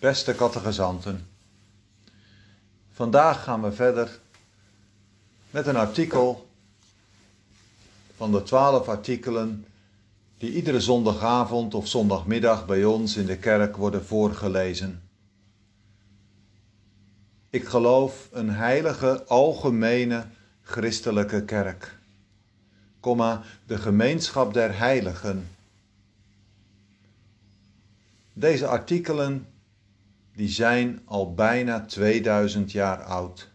Beste kattegezanten, vandaag gaan we verder met een artikel van de twaalf artikelen die iedere zondagavond of zondagmiddag bij ons in de kerk worden voorgelezen. Ik geloof een heilige, algemene, christelijke kerk, komma, de gemeenschap der heiligen. Deze artikelen die zijn al bijna 2000 jaar oud.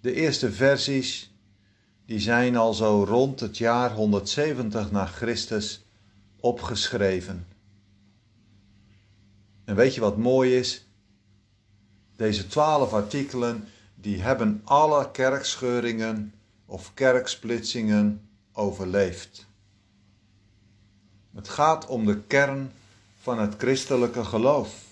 De eerste versies die zijn al zo rond het jaar 170 na Christus opgeschreven. En weet je wat mooi is? Deze twaalf artikelen die hebben alle kerkscheuringen of kerksplitsingen overleefd. Het gaat om de kern van het christelijke geloof.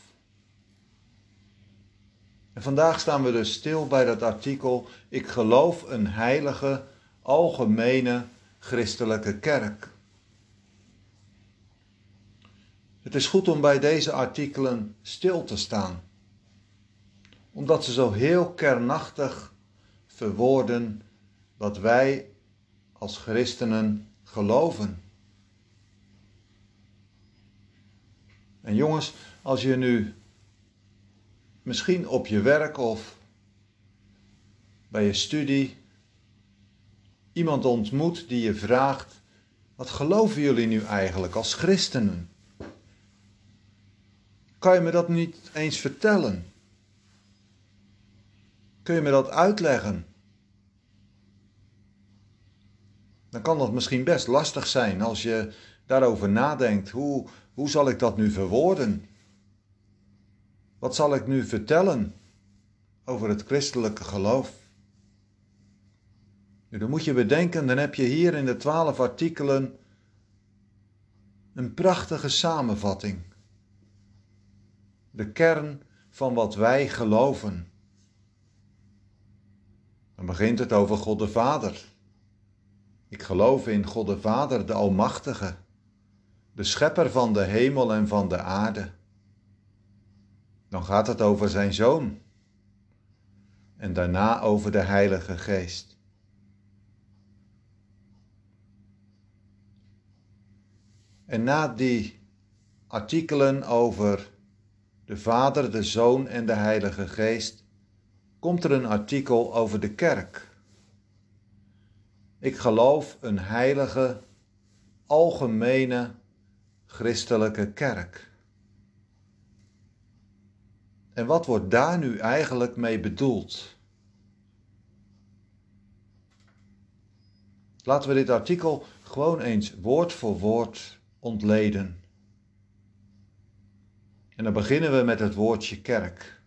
En vandaag staan we dus stil bij dat artikel: Ik geloof een heilige, algemene christelijke kerk. Het is goed om bij deze artikelen stil te staan, omdat ze zo heel kernachtig verwoorden wat wij als christenen geloven. En jongens, als je nu misschien op je werk of bij je studie iemand ontmoet die je vraagt: wat geloven jullie nu eigenlijk als christenen? Kan je me dat niet eens vertellen? Kun je me dat uitleggen? Dan kan dat misschien best lastig zijn als je daarover nadenkt. Hoe, hoe zal ik dat nu verwoorden? Wat zal ik nu vertellen over het christelijke geloof? Nu, dan moet je bedenken, dan heb je hier in de twaalf artikelen een prachtige samenvatting. De kern van wat wij geloven. Dan begint het over God de Vader. Ik geloof in God de Vader, de Almachtige, de Schepper van de hemel en van de aarde dan gaat het over zijn zoon. En daarna over de Heilige Geest. En na die artikelen over de Vader, de Zoon en de Heilige Geest, komt er een artikel over de kerk. Ik geloof een heilige, algemene christelijke kerk. En wat wordt daar nu eigenlijk mee bedoeld? Laten we dit artikel gewoon eens woord voor woord ontleden. En dan beginnen we met het woordje kerk.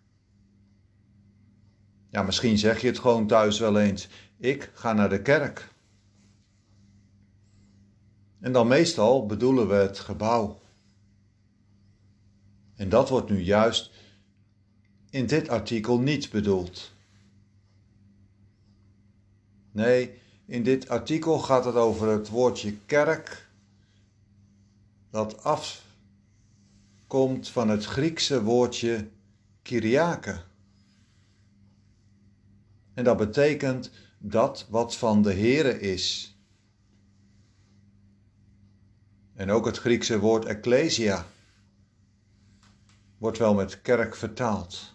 Ja, misschien zeg je het gewoon thuis wel eens. Ik ga naar de kerk. En dan meestal bedoelen we het gebouw. En dat wordt nu juist in dit artikel niet bedoeld. Nee, in dit artikel gaat het over het woordje kerk, dat afkomt van het Griekse woordje Kyriake. En dat betekent dat wat van de Here is. En ook het Griekse woord ecclesia wordt wel met kerk vertaald.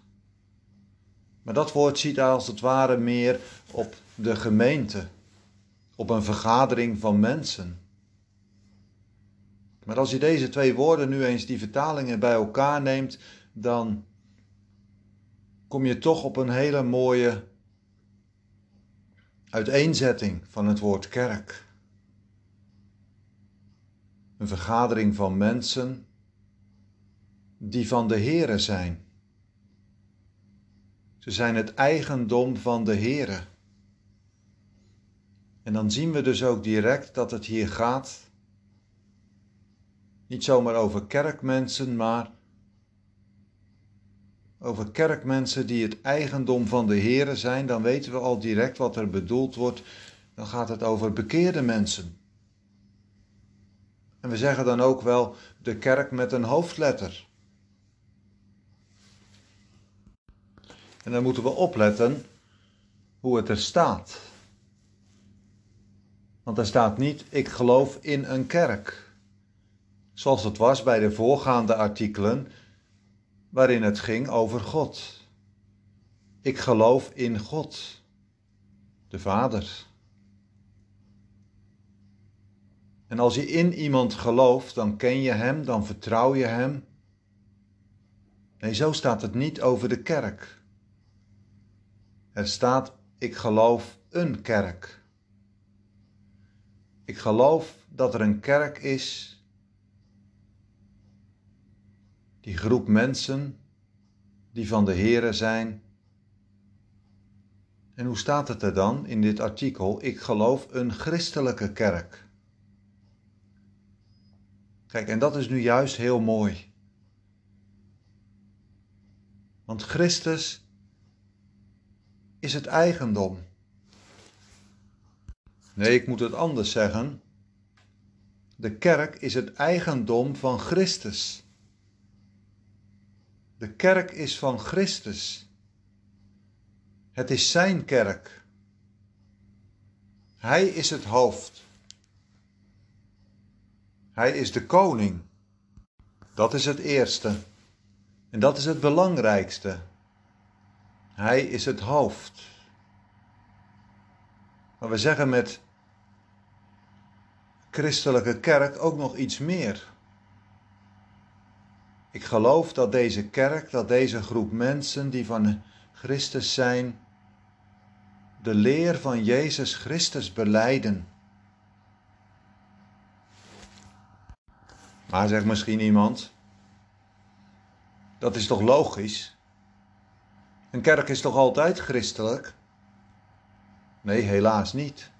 Maar dat woord ziet als het ware meer op de gemeente, op een vergadering van mensen. Maar als je deze twee woorden nu eens die vertalingen bij elkaar neemt, dan kom je toch op een hele mooie uiteenzetting van het woord kerk. Een vergadering van mensen die van de Here zijn. Ze zijn het eigendom van de Heere. En dan zien we dus ook direct dat het hier gaat niet zomaar over kerkmensen, maar over kerkmensen die het eigendom van de Heere zijn, dan weten we al direct wat er bedoeld wordt. Dan gaat het over bekeerde mensen. En we zeggen dan ook wel de kerk met een hoofdletter. En dan moeten we opletten hoe het er staat. Want er staat niet, ik geloof in een kerk. Zoals het was bij de voorgaande artikelen, waarin het ging over God. Ik geloof in God, de Vader. En als je in iemand gelooft, dan ken je hem, dan vertrouw je hem. Nee, zo staat het niet over de kerk. Er staat, ik geloof een kerk. Ik geloof dat er een kerk is, die groep mensen die van de Here zijn. En hoe staat het er dan in dit artikel? Ik geloof een christelijke kerk. Kijk, en dat is nu juist heel mooi. Want Christus is het eigendom. Nee, ik moet het anders zeggen. De kerk is het eigendom van Christus. De kerk is van Christus. Het is zijn kerk. Hij is het hoofd. Hij is de koning. Dat is het eerste. En dat is het belangrijkste. Hij is het hoofd. Maar we zeggen met christelijke kerk ook nog iets meer. Ik geloof dat deze kerk, dat deze groep mensen die van Christus zijn, de leer van Jezus Christus beleiden. Maar zegt misschien iemand, dat is toch logisch? Een kerk is toch altijd christelijk? Nee, helaas niet.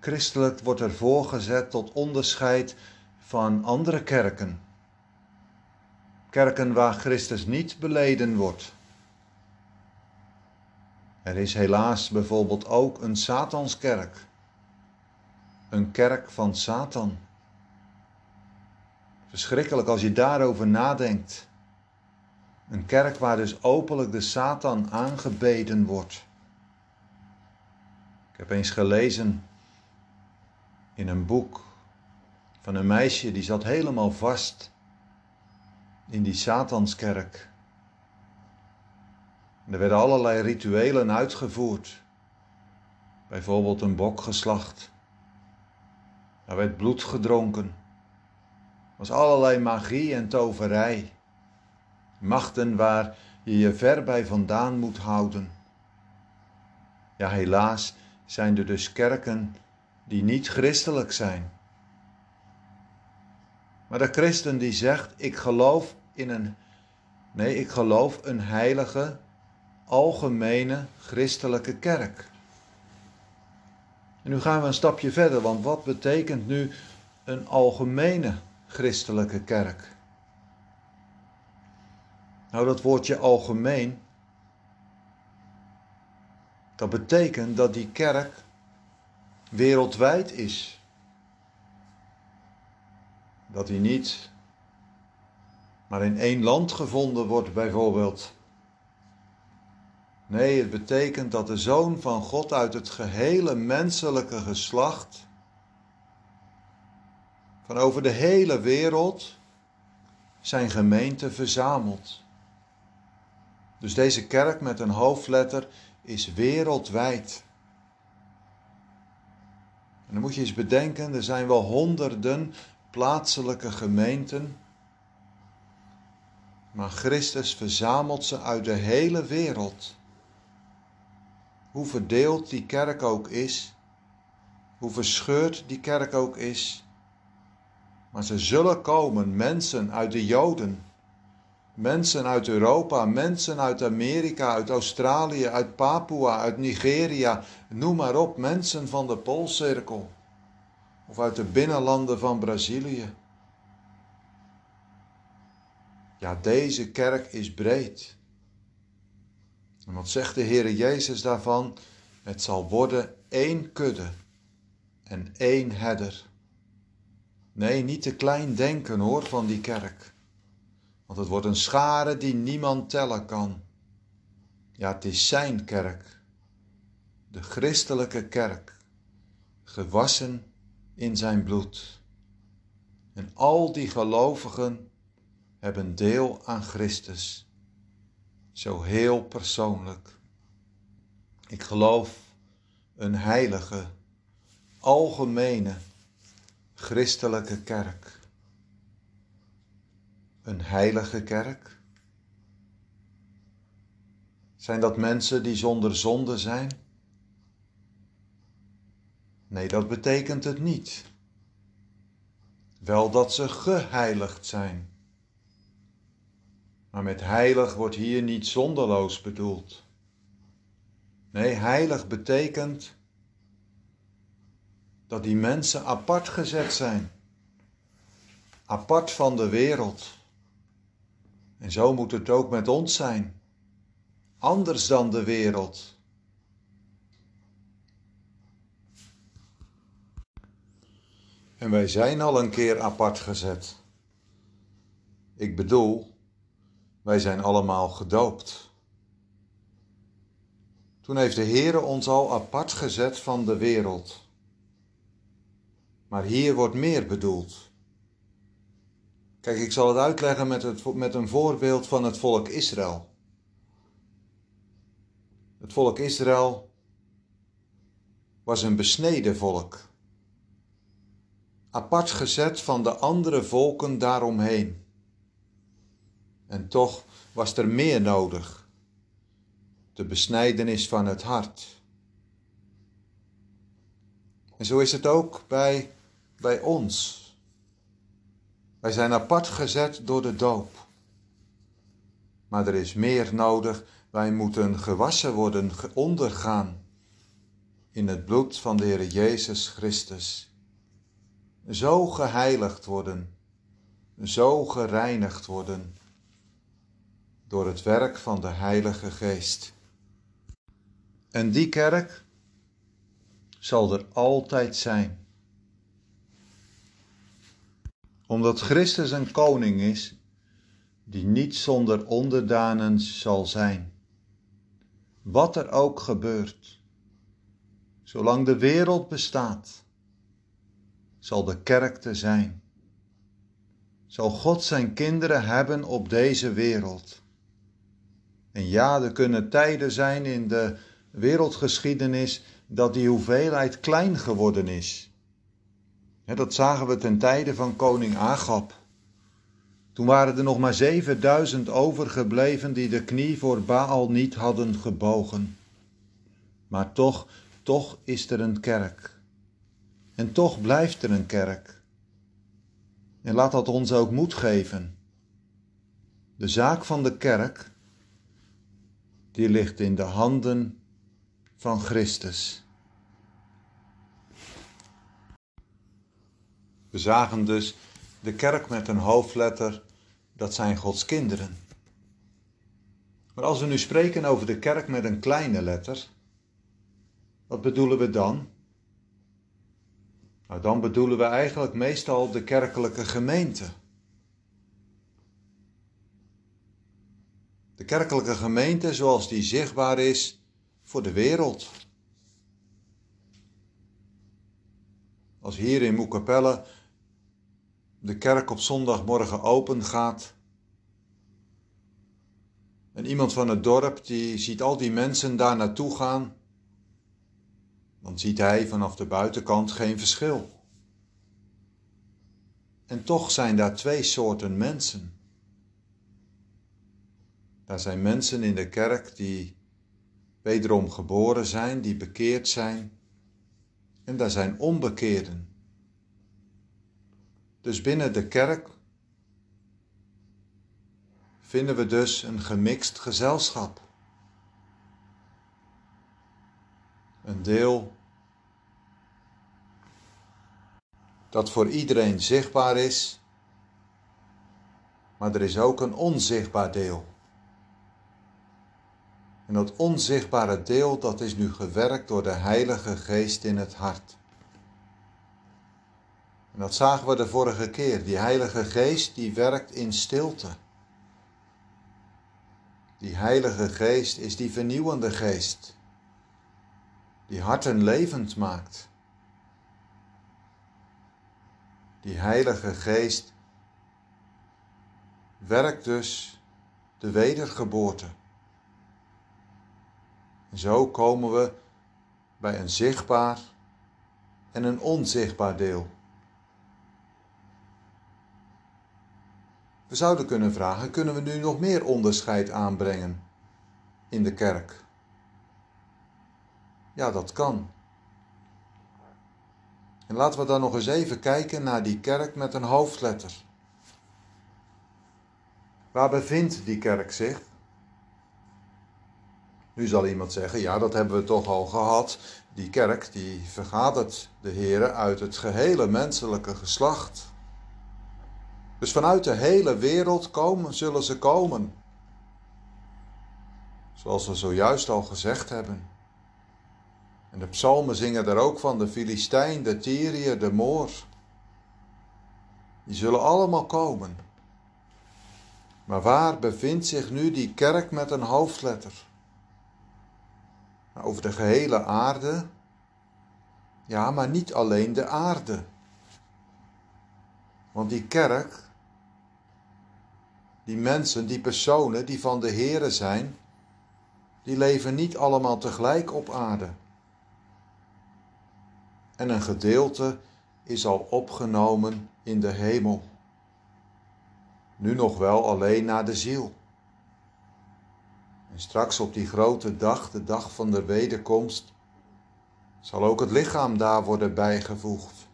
Christelijk wordt er voorgezet tot onderscheid van andere kerken. Kerken waar Christus niet beleden wordt. Er is helaas bijvoorbeeld ook een Satanskerk. Een kerk van Satan. Verschrikkelijk als je daarover nadenkt. Een kerk waar dus openlijk de Satan aangebeden wordt. Ik heb eens gelezen in een boek van een meisje die zat helemaal vast in die Satanskerk. er werden allerlei rituelen uitgevoerd. Bijvoorbeeld een bok geslacht. Er werd bloed gedronken. Was allerlei magie en toverij. Machten waar je je ver bij vandaan moet houden. Ja, helaas zijn er dus kerken die niet christelijk zijn. Maar de christen die zegt, ik geloof in een, nee, ik geloof een heilige, algemene christelijke kerk. En nu gaan we een stapje verder, want wat betekent nu een algemene christelijke kerk? Nou, dat woordje algemeen, dat betekent dat die kerk wereldwijd is. Dat hij niet maar in één land gevonden wordt, bijvoorbeeld. Nee, het betekent dat de Zoon van God uit het gehele menselijke geslacht van over de hele wereld zijn gemeente verzamelt. Dus deze kerk met een hoofdletter is wereldwijd. En dan moet je eens bedenken, er zijn wel honderden plaatselijke gemeenten. Maar Christus verzamelt ze uit de hele wereld. Hoe verdeeld die kerk ook is, hoe verscheurd die kerk ook is. Maar ze zullen komen, mensen uit de Joden, mensen uit Europa, mensen uit Amerika, uit Australië, uit Papua, uit Nigeria, noem maar op, mensen van de Poolcirkel of uit de binnenlanden van Brazilië. Ja, deze kerk is breed. En wat zegt de Heere Jezus daarvan? Het zal worden één kudde en één herder. Nee, niet te klein denken hoor van die kerk. Want het wordt een schare die niemand tellen kan. Ja, het is zijn kerk, de christelijke kerk, gewassen in zijn bloed. En al die gelovigen hebben deel aan Christus, zo heel persoonlijk. Ik geloof een heilige, algemene, christelijke kerk. Een heilige kerk? Zijn dat mensen die zonder zonde zijn? Nee, dat betekent het niet. Wel dat ze geheiligd zijn. Maar met heilig wordt hier niet zonderloos bedoeld. Nee, heilig betekent dat die mensen apart gezet zijn. Apart van de wereld. En zo moet het ook met ons zijn. Anders dan de wereld. En wij zijn al een keer apart gezet. Ik bedoel, wij zijn allemaal gedoopt. Toen heeft de Heer ons al apart gezet van de wereld. Maar hier wordt meer bedoeld. Kijk, ik zal het uitleggen met, het, met een voorbeeld van het volk Israël. Het volk Israël was een besneden volk apart gezet van de andere volken daaromheen. En toch was er meer nodig. De besnijdenis van het hart. En zo is het ook bij, bij ons. Wij zijn apart gezet door de doop. Maar er is meer nodig. Wij moeten gewassen worden, ondergaan in het bloed van de Heer Jezus Christus zo geheiligd worden, zo gereinigd worden door het werk van de Heilige Geest. En die kerk zal er altijd zijn. Omdat Christus een koning is die niet zonder onderdanen zal zijn. Wat er ook gebeurt, zolang de wereld bestaat zal de kerk te zijn. Zal God zijn kinderen hebben op deze wereld. En ja, er kunnen tijden zijn in de wereldgeschiedenis dat die hoeveelheid klein geworden is. Dat zagen we ten tijde van koning Agab. Toen waren er nog maar 7000 overgebleven die de knie voor Baal niet hadden gebogen. Maar toch, toch is er een kerk. En toch blijft er een kerk. En laat dat ons ook moed geven. De zaak van de kerk, die ligt in de handen van Christus. We zagen dus de kerk met een hoofdletter, dat zijn Gods kinderen. Maar als we nu spreken over de kerk met een kleine letter, wat bedoelen we dan? Nou, dan bedoelen we eigenlijk meestal de kerkelijke gemeente. De kerkelijke gemeente zoals die zichtbaar is voor de wereld. Als hier in Moekapelle de kerk op zondagmorgen open gaat. En iemand van het dorp die ziet al die mensen daar naartoe gaan dan ziet hij vanaf de buitenkant geen verschil. En toch zijn daar twee soorten mensen. Daar zijn mensen in de kerk die wederom geboren zijn, die bekeerd zijn. En daar zijn onbekeerden. Dus binnen de kerk vinden we dus een gemixt gezelschap. een deel dat voor iedereen zichtbaar is, maar er is ook een onzichtbaar deel. En dat onzichtbare deel, dat is nu gewerkt door de Heilige Geest in het hart. En dat zagen we de vorige keer. Die Heilige Geest die werkt in stilte. Die Heilige Geest is die vernieuwende geest, die harten levend maakt. Die Heilige Geest werkt dus de wedergeboorte. Zo komen we bij een zichtbaar en een onzichtbaar deel. We zouden kunnen vragen: kunnen we nu nog meer onderscheid aanbrengen in de kerk? Ja, dat kan. En laten we dan nog eens even kijken naar die kerk met een hoofdletter. Waar bevindt die kerk zich? Nu zal iemand zeggen, ja, dat hebben we toch al gehad. Die kerk die vergadert de Here uit het gehele menselijke geslacht. Dus vanuit de hele wereld komen, zullen ze komen. Zoals we zojuist al gezegd hebben. En de psalmen zingen daar ook van, de Filistijn, de Tyriër, de Moor. Die zullen allemaal komen. Maar waar bevindt zich nu die kerk met een hoofdletter? Nou, over de gehele aarde? Ja, maar niet alleen de aarde. Want die kerk, die mensen, die personen die van de Here zijn, die leven niet allemaal tegelijk op aarde. En een gedeelte is al opgenomen in de hemel nu nog wel alleen naar de ziel. En straks op die grote dag, de dag van de wederkomst, zal ook het lichaam daar worden bijgevoegd.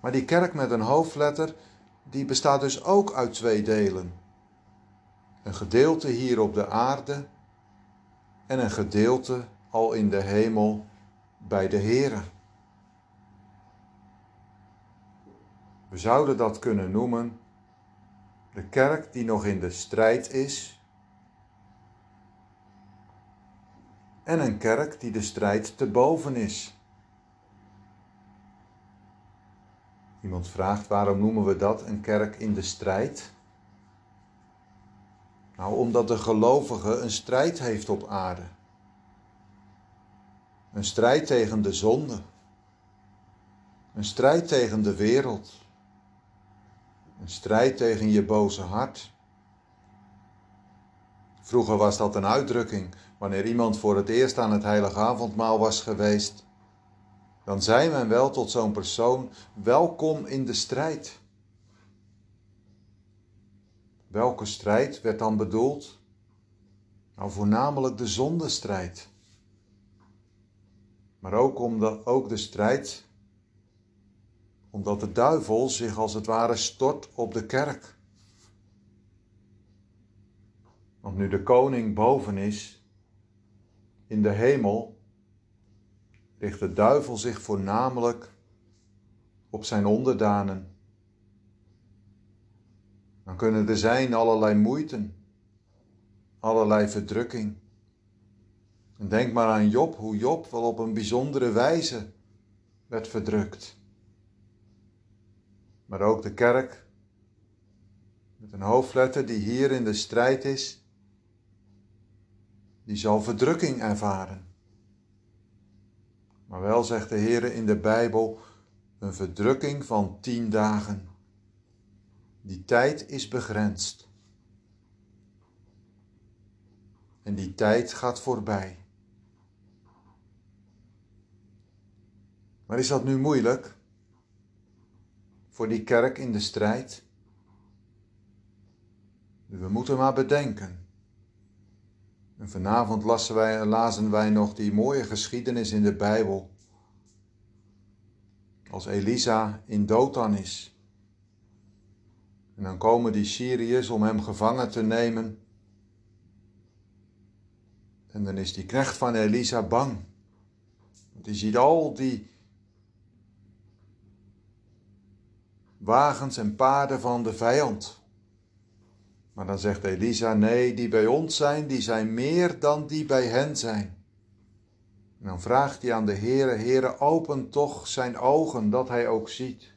Maar die kerk met een hoofdletter, die bestaat dus ook uit twee delen. Een gedeelte hier op de aarde en een gedeelte al in de hemel bij de Here. We zouden dat kunnen noemen de kerk die nog in de strijd is en een kerk die de strijd te boven is. Iemand vraagt waarom noemen we dat een kerk in de strijd? Nou, omdat de gelovige een strijd heeft op aarde. Een strijd tegen de zonde. Een strijd tegen de wereld. Een strijd tegen je boze hart. Vroeger was dat een uitdrukking. Wanneer iemand voor het eerst aan het heilige avondmaal was geweest, dan zei men wel tot zo'n persoon: welkom in de strijd. Welke strijd werd dan bedoeld? Nou, voornamelijk de zondestrijd. Maar ook, om de, ook de strijd omdat de duivel zich als het ware stort op de kerk. Want nu de koning boven is, in de hemel, richt de duivel zich voornamelijk op zijn onderdanen. Dan kunnen er zijn allerlei moeiten, allerlei verdrukking. En denk maar aan Job, hoe Job wel op een bijzondere wijze werd verdrukt maar ook de kerk, met een hoofdletter die hier in de strijd is, die zal verdrukking ervaren. Maar wel zegt de Heer in de Bijbel een verdrukking van tien dagen. Die tijd is begrensd. En die tijd gaat voorbij. Maar is dat nu moeilijk? voor die kerk in de strijd? We moeten maar bedenken. En vanavond lazen wij, wij nog die mooie geschiedenis in de Bijbel. Als Elisa in Dothan is. En dan komen die Syriërs om hem gevangen te nemen. En dan is die knecht van Elisa bang. Want die ziet al die wagens en paarden van de vijand. Maar dan zegt Elisa: Nee, die bij ons zijn, die zijn meer dan die bij hen zijn. En dan vraagt hij aan de Heere: Heere, open toch zijn ogen dat hij ook ziet.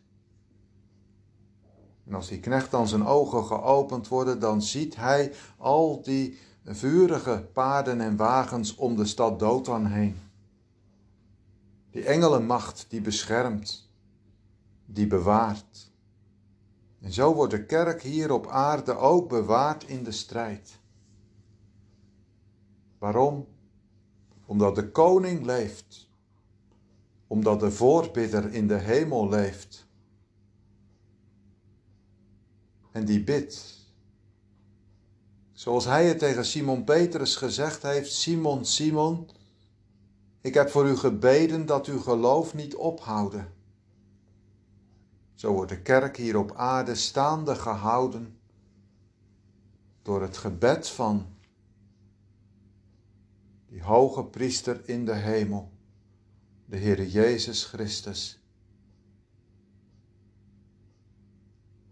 En als die knecht dan zijn ogen geopend worden, dan ziet hij al die vurige paarden en wagens om de stad Dothan heen. Die engelenmacht die beschermt, die bewaart. En zo wordt de kerk hier op aarde ook bewaard in de strijd. Waarom? Omdat de koning leeft. Omdat de voorbidder in de hemel leeft. En die bidt. Zoals hij het tegen Simon Petrus gezegd heeft: Simon, Simon, ik heb voor u gebeden dat uw geloof niet ophouden. Zo wordt de kerk hier op aarde staande gehouden door het gebed van die hoge priester in de hemel, de Heer Jezus Christus.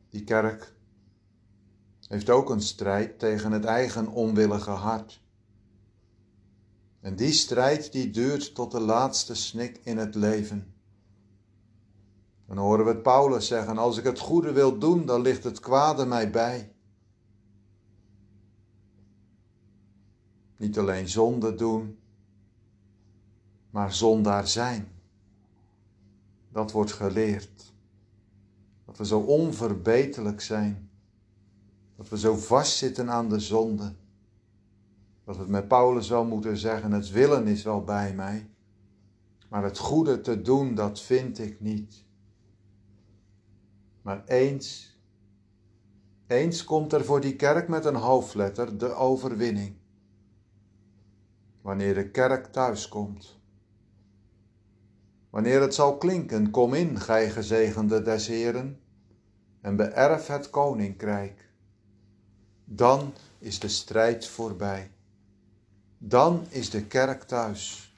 Die kerk heeft ook een strijd tegen het eigen onwillige hart. En die strijd die duurt tot de laatste snik in het leven. Dan horen we het Paulus zeggen: Als ik het goede wil doen, dan ligt het kwade mij bij. Niet alleen zonde doen, maar zondaar zijn. Dat wordt geleerd. Dat we zo onverbeterlijk zijn. Dat we zo vastzitten aan de zonde. Dat we met Paulus wel moeten zeggen: het willen is wel bij mij. Maar het goede te doen, dat vind ik niet. Maar eens, eens komt er voor die kerk met een hoofdletter de overwinning. Wanneer de kerk thuiskomt. Wanneer het zal klinken, kom in, gij gezegende des Heren, en beërf het koninkrijk. Dan is de strijd voorbij. Dan is de kerk thuis.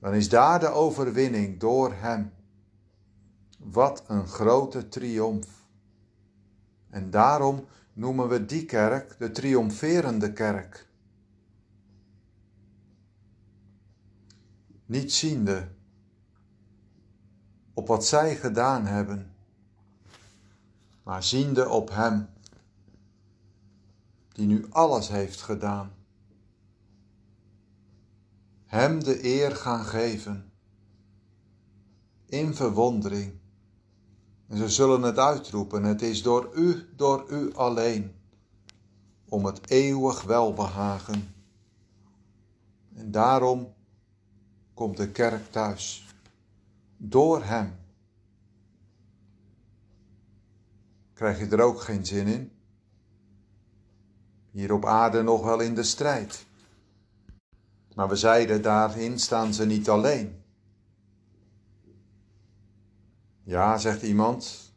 Dan is daar de overwinning door Hem. Wat een grote triomf. En daarom noemen we die kerk de triomferende kerk. Niet ziende op wat zij gedaan hebben, maar ziende op Hem, die nu alles heeft gedaan. Hem de eer gaan geven, in verwondering en ze zullen het uitroepen, het is door u, door u alleen, om het eeuwig welbehagen. En daarom komt de kerk thuis, door Hem. Krijg je er ook geen zin in? Hier op aarde nog wel in de strijd. Maar we zeiden, daarin staan ze niet alleen. Ja, zegt iemand,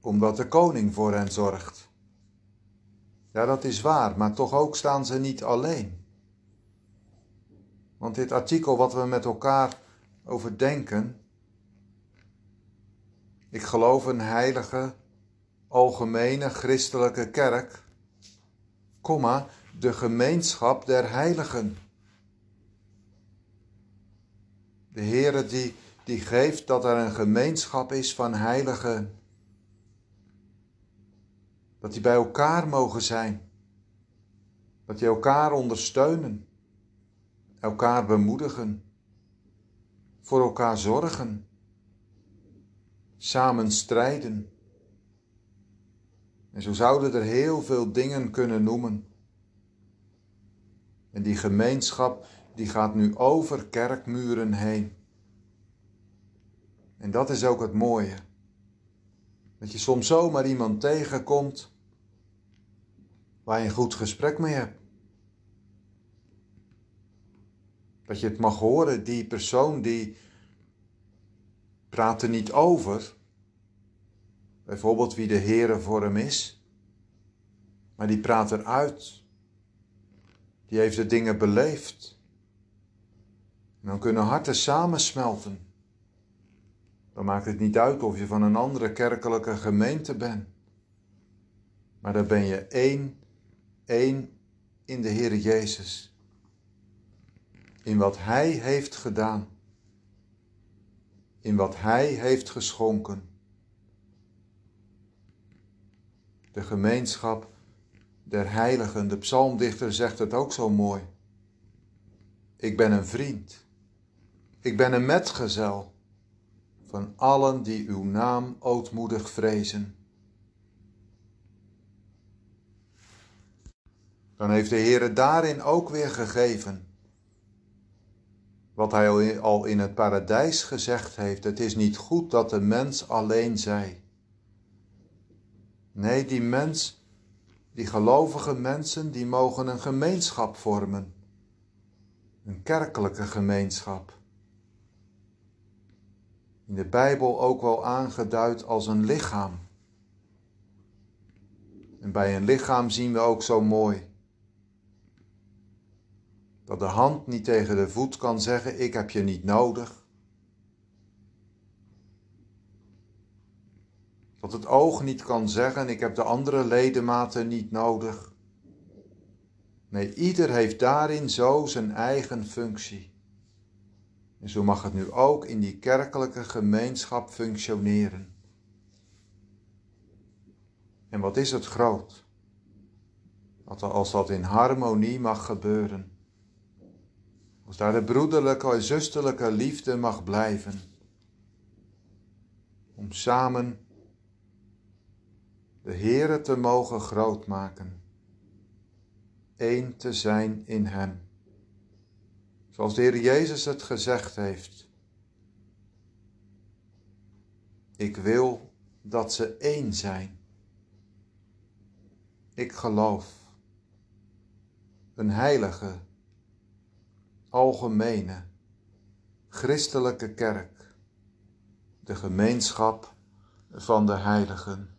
omdat de koning voor hen zorgt. Ja, dat is waar, maar toch ook staan ze niet alleen. Want dit artikel wat we met elkaar overdenken, ik geloof een heilige, algemene christelijke kerk, komma, de gemeenschap der heiligen. De Heere die die geeft dat er een gemeenschap is van heiligen. Dat die bij elkaar mogen zijn. Dat die elkaar ondersteunen. Elkaar bemoedigen. Voor elkaar zorgen. Samen strijden. En zo zouden er heel veel dingen kunnen noemen. En die gemeenschap die gaat nu over kerkmuren heen. En dat is ook het mooie. Dat je soms zomaar iemand tegenkomt waar je een goed gesprek mee hebt. Dat je het mag horen, die persoon die praat er niet over. Bijvoorbeeld wie de Heere voor hem is. Maar die praat eruit. Die heeft de dingen beleefd. En dan kunnen harten samensmelten. Dan maakt het niet uit of je van een andere kerkelijke gemeente bent. Maar dan ben je één, één in de Heer Jezus. In wat Hij heeft gedaan. In wat Hij heeft geschonken. de gemeenschap der heiligen. De psalmdichter zegt het ook zo mooi. Ik ben een vriend. Ik ben een metgezel van allen die uw naam ootmoedig vrezen. Dan heeft de Heer daarin ook weer gegeven wat hij al in het paradijs gezegd heeft. Het is niet goed dat de mens alleen zij. Nee, die mens, die gelovige mensen, die mogen een gemeenschap vormen. Een kerkelijke gemeenschap. In de Bijbel ook wel aangeduid als een lichaam. En bij een lichaam zien we ook zo mooi dat de hand niet tegen de voet kan zeggen: Ik heb je niet nodig. Dat het oog niet kan zeggen: Ik heb de andere ledematen niet nodig. Nee, ieder heeft daarin zo zijn eigen functie. En zo mag het nu ook in die kerkelijke gemeenschap functioneren. En wat is het groot? Als dat in harmonie mag gebeuren. Als daar de broederlijke en zusterlijke liefde mag blijven. Om samen de Heere te mogen grootmaken. Eén te zijn in Hem. Zoals de Heer Jezus het gezegd heeft. Ik wil dat ze één zijn. Ik geloof. Een heilige algemene christelijke kerk, de gemeenschap van de heiligen.